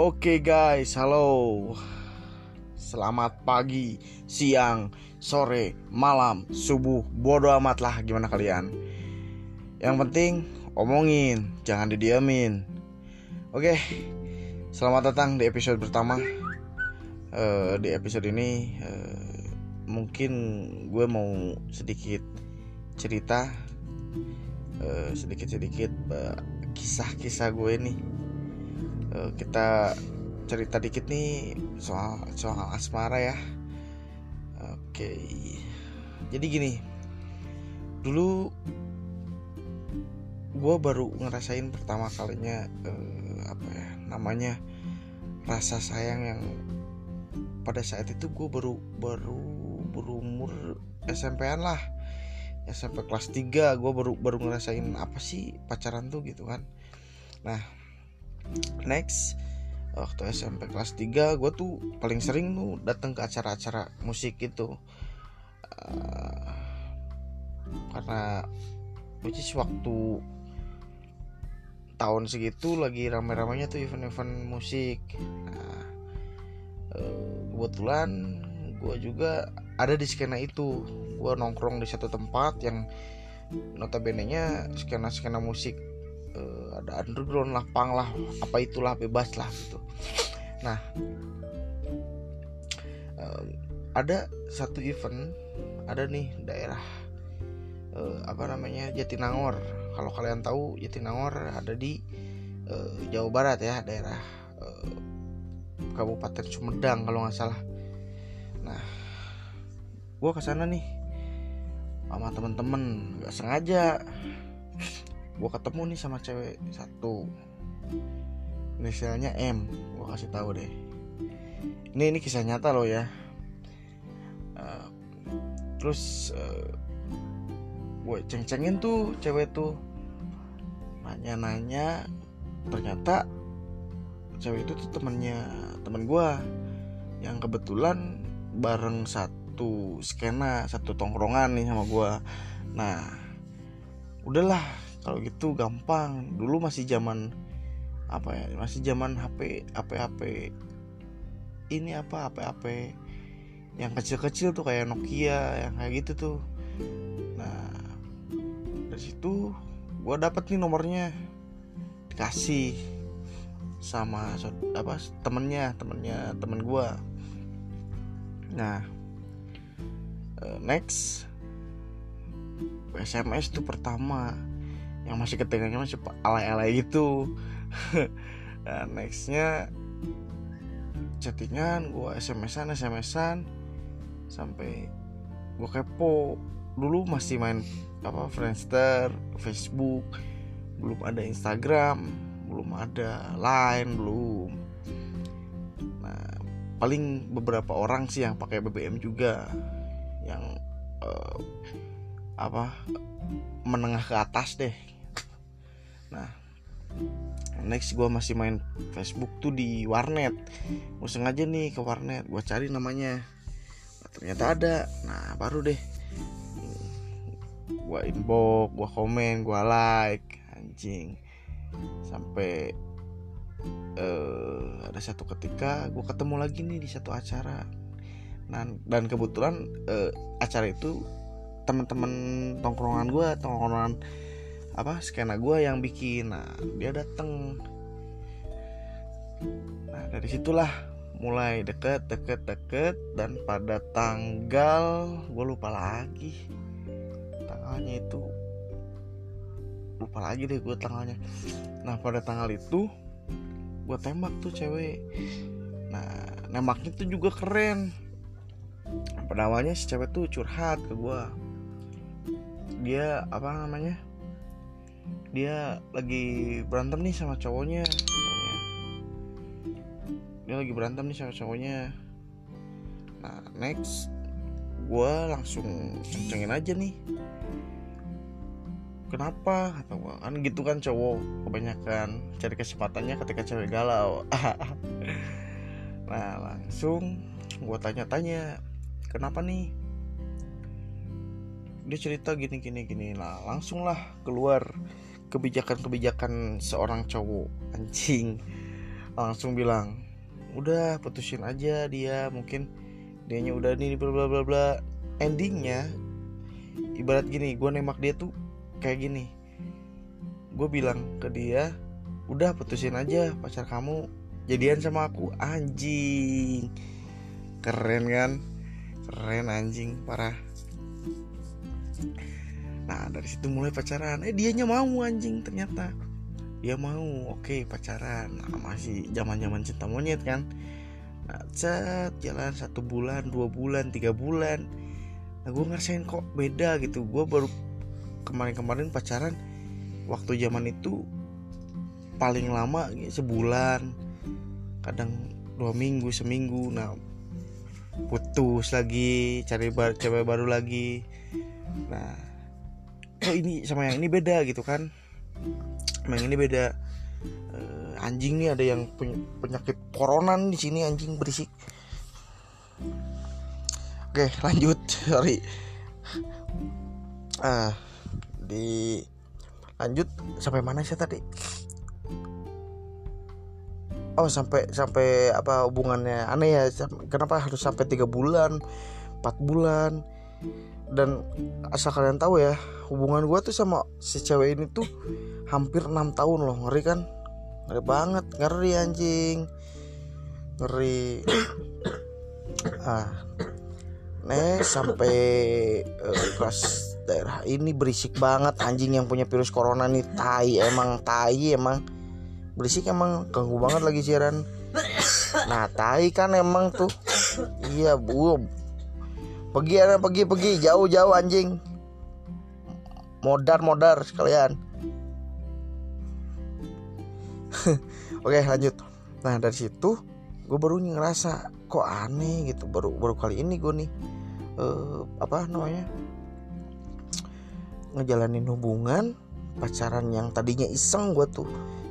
Oke guys, halo. Selamat pagi, siang, sore, malam, subuh, bodo amat lah gimana kalian. Yang penting omongin, jangan didiamin. Oke, selamat datang di episode pertama. Uh, di episode ini uh, mungkin gue mau sedikit cerita, uh, sedikit-sedikit kisah-kisah gue nih uh, kita cerita dikit nih soal soal asmara ya. Oke. Jadi gini dulu gue baru ngerasain pertama kalinya uh, apa ya namanya rasa sayang yang pada saat itu gue baru baru berumur SMP-an lah. SMP kelas 3 gue baru baru ngerasain apa sih pacaran tuh gitu kan. Nah next waktu SMP kelas 3 gue tuh paling sering tuh datang ke acara-acara musik gitu uh, karena which waktu tahun segitu lagi rame-ramenya tuh event-event musik. Nah, uh, kebetulan gue juga ada di skena itu. Gue nongkrong di satu tempat yang notabene nya skena skena musik uh, ada underground lah pang lah apa itulah bebas lah gitu. Nah uh, ada satu event ada nih daerah uh, apa namanya Jatinangor. Kalau kalian tahu Jatinangor ada di uh, Jawa Barat ya daerah uh, Kabupaten Sumedang kalau nggak salah. Nah gue ke sana nih sama temen-temen nggak sengaja gue ketemu nih sama cewek satu. Inisialnya M gue kasih tahu deh. Ini ini kisah nyata loh ya. Uh, terus uh, eh, gue ceng-cengin tuh cewek tuh. Nanya-nanya ternyata cewek itu tuh temennya temen gue yang kebetulan bareng satu skena satu tongkrongan nih sama gue nah udahlah kalau gitu gampang. Dulu masih zaman apa ya masih zaman HP HP HP ini apa HP HP yang kecil-kecil tuh kayak Nokia yang kayak gitu tuh. Nah dari situ gue dapet nih nomornya. Dikasih sama apa temennya temennya temen gue nah eh, next SMS tuh pertama yang masih ketinggalan masih alay-alay gitu. Nah, nextnya chattingan gue smsan smsan sampai gue kepo. Dulu masih main apa Friendster Facebook belum ada Instagram belum ada Line belum. Nah paling beberapa orang sih yang pakai BBM juga yang uh, apa menengah ke atas deh nah next gue masih main Facebook tuh di warnet. Gue sengaja nih ke warnet gue cari namanya. Nah, ternyata ada. Nah baru deh. Gue inbox gue komen gue like anjing. Sampai uh, ada satu ketika gue ketemu lagi nih di satu acara. Nah, dan kebetulan uh, acara itu teman-teman tongkrongan gue tongkrongan apa skena gue yang bikin. Nah dia dateng. Nah dari situlah mulai deket deket deket dan pada tanggal gue lupa lagi. Tanggalnya itu lupa lagi deh gue tanggalnya. Nah pada tanggal itu gue tembak tuh cewek. Nah nembaknya tuh juga keren. Pada awalnya si cewek tuh curhat ke gue dia apa namanya dia lagi berantem nih sama cowoknya dia lagi berantem nih sama cowoknya. Nah next gue langsung kencengin aja nih. Kenapa? Kata gue kan gitu kan cowok kebanyakan cari kesempatannya ketika cewek galau. Nah langsung gue tanya-tanya kenapa nih dia cerita gini gini gini. Lah keluar kebijakan-kebijakan seorang cowok. Anjing. Langsung bilang udah putusin aja dia mungkin dianya udah nih bla bla bla bla. Endingnya ibarat gini gue nembak dia tuh kayak gini. Gue bilang ke dia udah putusin aja pacar kamu jadian sama aku. Anjing. Keren kan? Keren anjing. Parah nah dari situ mulai pacaran. Eh dianya mau anjing ternyata. Dia mau oke okay, pacaran. Nah, masih zaman zaman cinta monyet kan. Nah cat jalan satu bulan dua bulan tiga bulan. Nah gue ngerasain kok beda gitu. Gue baru kemarin-kemarin pacaran waktu zaman itu paling lama sebulan kadang dua minggu seminggu. Nah putus lagi cari bar cewek baru lagi. Nah oh ini sama yang ini beda gitu kan. Sama yang ini beda. Uh, anjing nih ada yang penyakit corona di sini anjing berisik. Oke lanjut. Sorry. Uh, di lanjut. Sampai mana sih tadi? Oh sampai sampai apa hubungannya? Aneh ya kenapa harus sampai tiga bulan empat bulan dan asal kalian tahu ya hubungan gue tuh sama si cewek ini tuh hampir enam tahun loh ngeri kan? Ngeri banget ngeri anjing. Ngeri. Ah. Nih sampai uh, kelas daerah ini berisik banget anjing yang punya virus corona nih tai emang tai emang berisik emang ganggu banget lagi siaran. Nah tai kan emang tuh. Iya bu pergi ya pergi pergi. Jauh jauh anjing. Modar modar sekalian. Oke lanjut. Nah dari situ gue baru ngerasa kok aneh gitu. Baru baru kali ini gue nih uh, apa namanya ngejalanin hubungan pacaran yang tadinya iseng gue tuh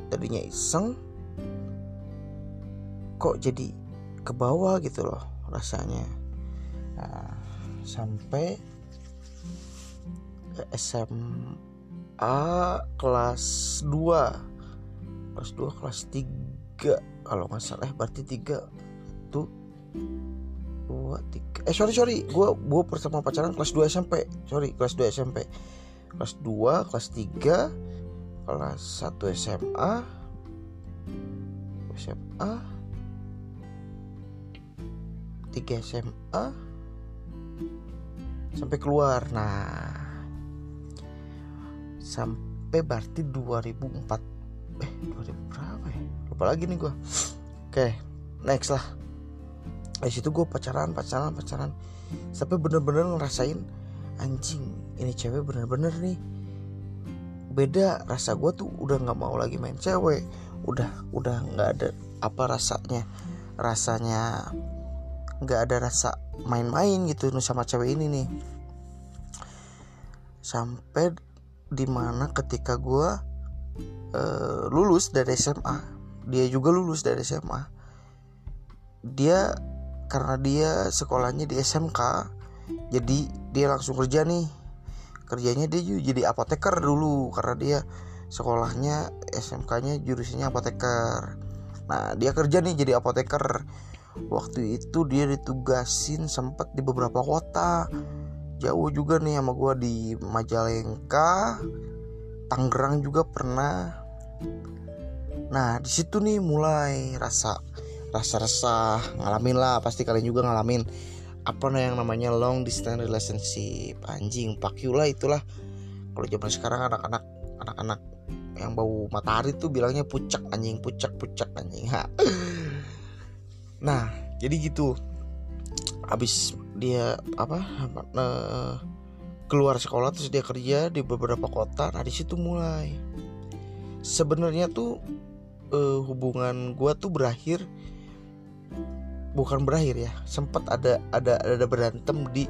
tadinya iseng kok jadi ke bawah gitu loh rasanya. Nah, sampai SMA kelas 2 kelas 2 kelas 3 kalau nggak salah. Eh, berarti 3 tuh dua tiga. Eh sorry sorry. Gue gue pertama pacaran kelas 2 SMP sorry kelas 2 SMP kelas 2 kelas 3 kelas 1 SMA SMA 3 SMA sampai keluar. Nah sampai berarti 2004 eh 2000 berapa ya? Lupa lagi nih gue oke next lah. Dari situ gue pacaran pacaran pacaran. Sampai bener-bener ngerasain anjing ini cewek bener-bener nih. Beda rasa gue tuh udah nggak mau lagi main cewek. Udah udah nggak ada apa rasanya. Rasanya nggak ada rasa main-main gitu sama cewek ini nih sampai di mana ketika gue uh, lulus dari SMA dia juga lulus dari SMA dia karena dia sekolahnya di SMK jadi dia langsung kerja nih kerjanya dia juga jadi apoteker dulu karena dia sekolahnya SMK-nya jurusannya apoteker. Nah, dia kerja nih jadi apoteker. Waktu itu dia ditugasin sempat di beberapa kota. Jauh juga nih sama gua di Majalengka, Tangerang juga pernah. Nah, di situ nih mulai rasa rasa resah, ngalamin lah pasti kalian juga ngalamin apa yang namanya long distance relationship anjing you lah itulah kalau zaman sekarang anak-anak anak-anak yang bau matahari tuh bilangnya pucak anjing pucak pucak anjing ha. Nah jadi gitu. Abis dia apa keluar sekolah terus dia kerja di beberapa kota nah di situ mulai. Sebenarnya tuh uh, hubungan gua tuh berakhir bukan berakhir ya sempat ada ada ada berantem di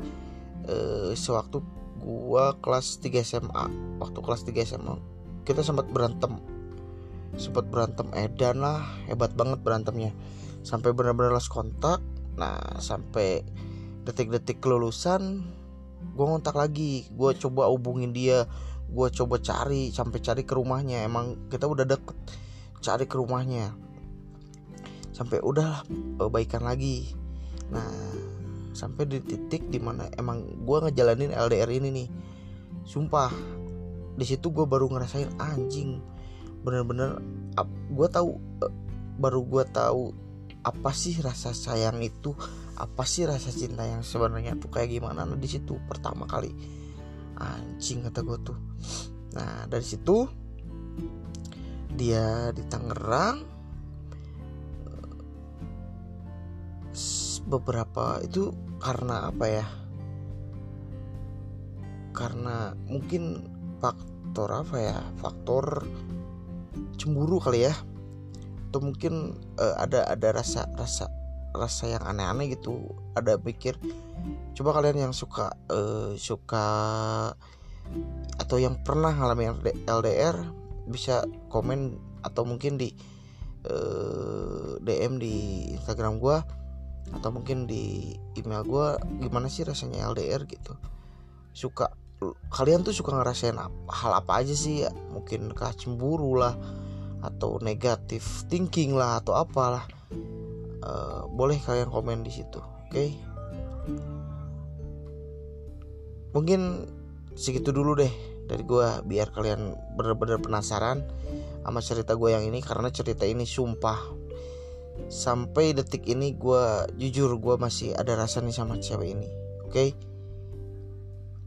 uh, sewaktu gua kelas 3 SMA waktu kelas 3 SMA kita sempat berantem. Sempat berantem edan lah hebat banget berantemnya sampai benar-benar lost kontak nah sampai detik-detik kelulusan gue ngontak lagi. Gue coba hubungin dia. Gue coba cari sampai cari ke rumahnya. Emang kita udah deket cari ke rumahnya. Sampai udah uh, baikan lagi. Nah sampai di titik di mana emang gue ngejalanin LDR ini nih. Sumpah di situ gue baru ngerasain anjing bener-bener gue tahu uh, baru gue tahu apa sih rasa sayang itu? Apa sih rasa cinta yang sebenarnya tuh kayak gimana? Nah di situ pertama kali anjing kata gue tuh. Nah dari situ dia di Tangerang beberapa itu karena apa ya? Karena mungkin faktor apa ya? Faktor cemburu kali ya atau mungkin uh, ada ada rasa rasa rasa yang aneh-aneh gitu. Ada pikir coba kalian yang suka uh, suka atau yang pernah ngalamin LDR bisa komen atau mungkin di uh, eh, DM di Instagram gue atau mungkin di email gue gimana sih rasanya LDR gitu. Suka kalian tuh suka ngerasain hal apa aja sih ya? Mungkin kah cemburu lah atau negatif thinking lah atau apalah uh, boleh kalian komen di situ oke okay? mungkin segitu dulu deh dari gue biar kalian bener-bener penasaran sama cerita gue yang ini karena cerita ini sumpah sampai detik ini gue jujur gue masih ada rasa nih sama cewek ini oke okay?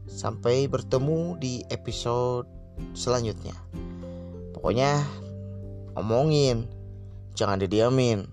sampai bertemu di episode selanjutnya pokoknya omongin. Jangan didiamin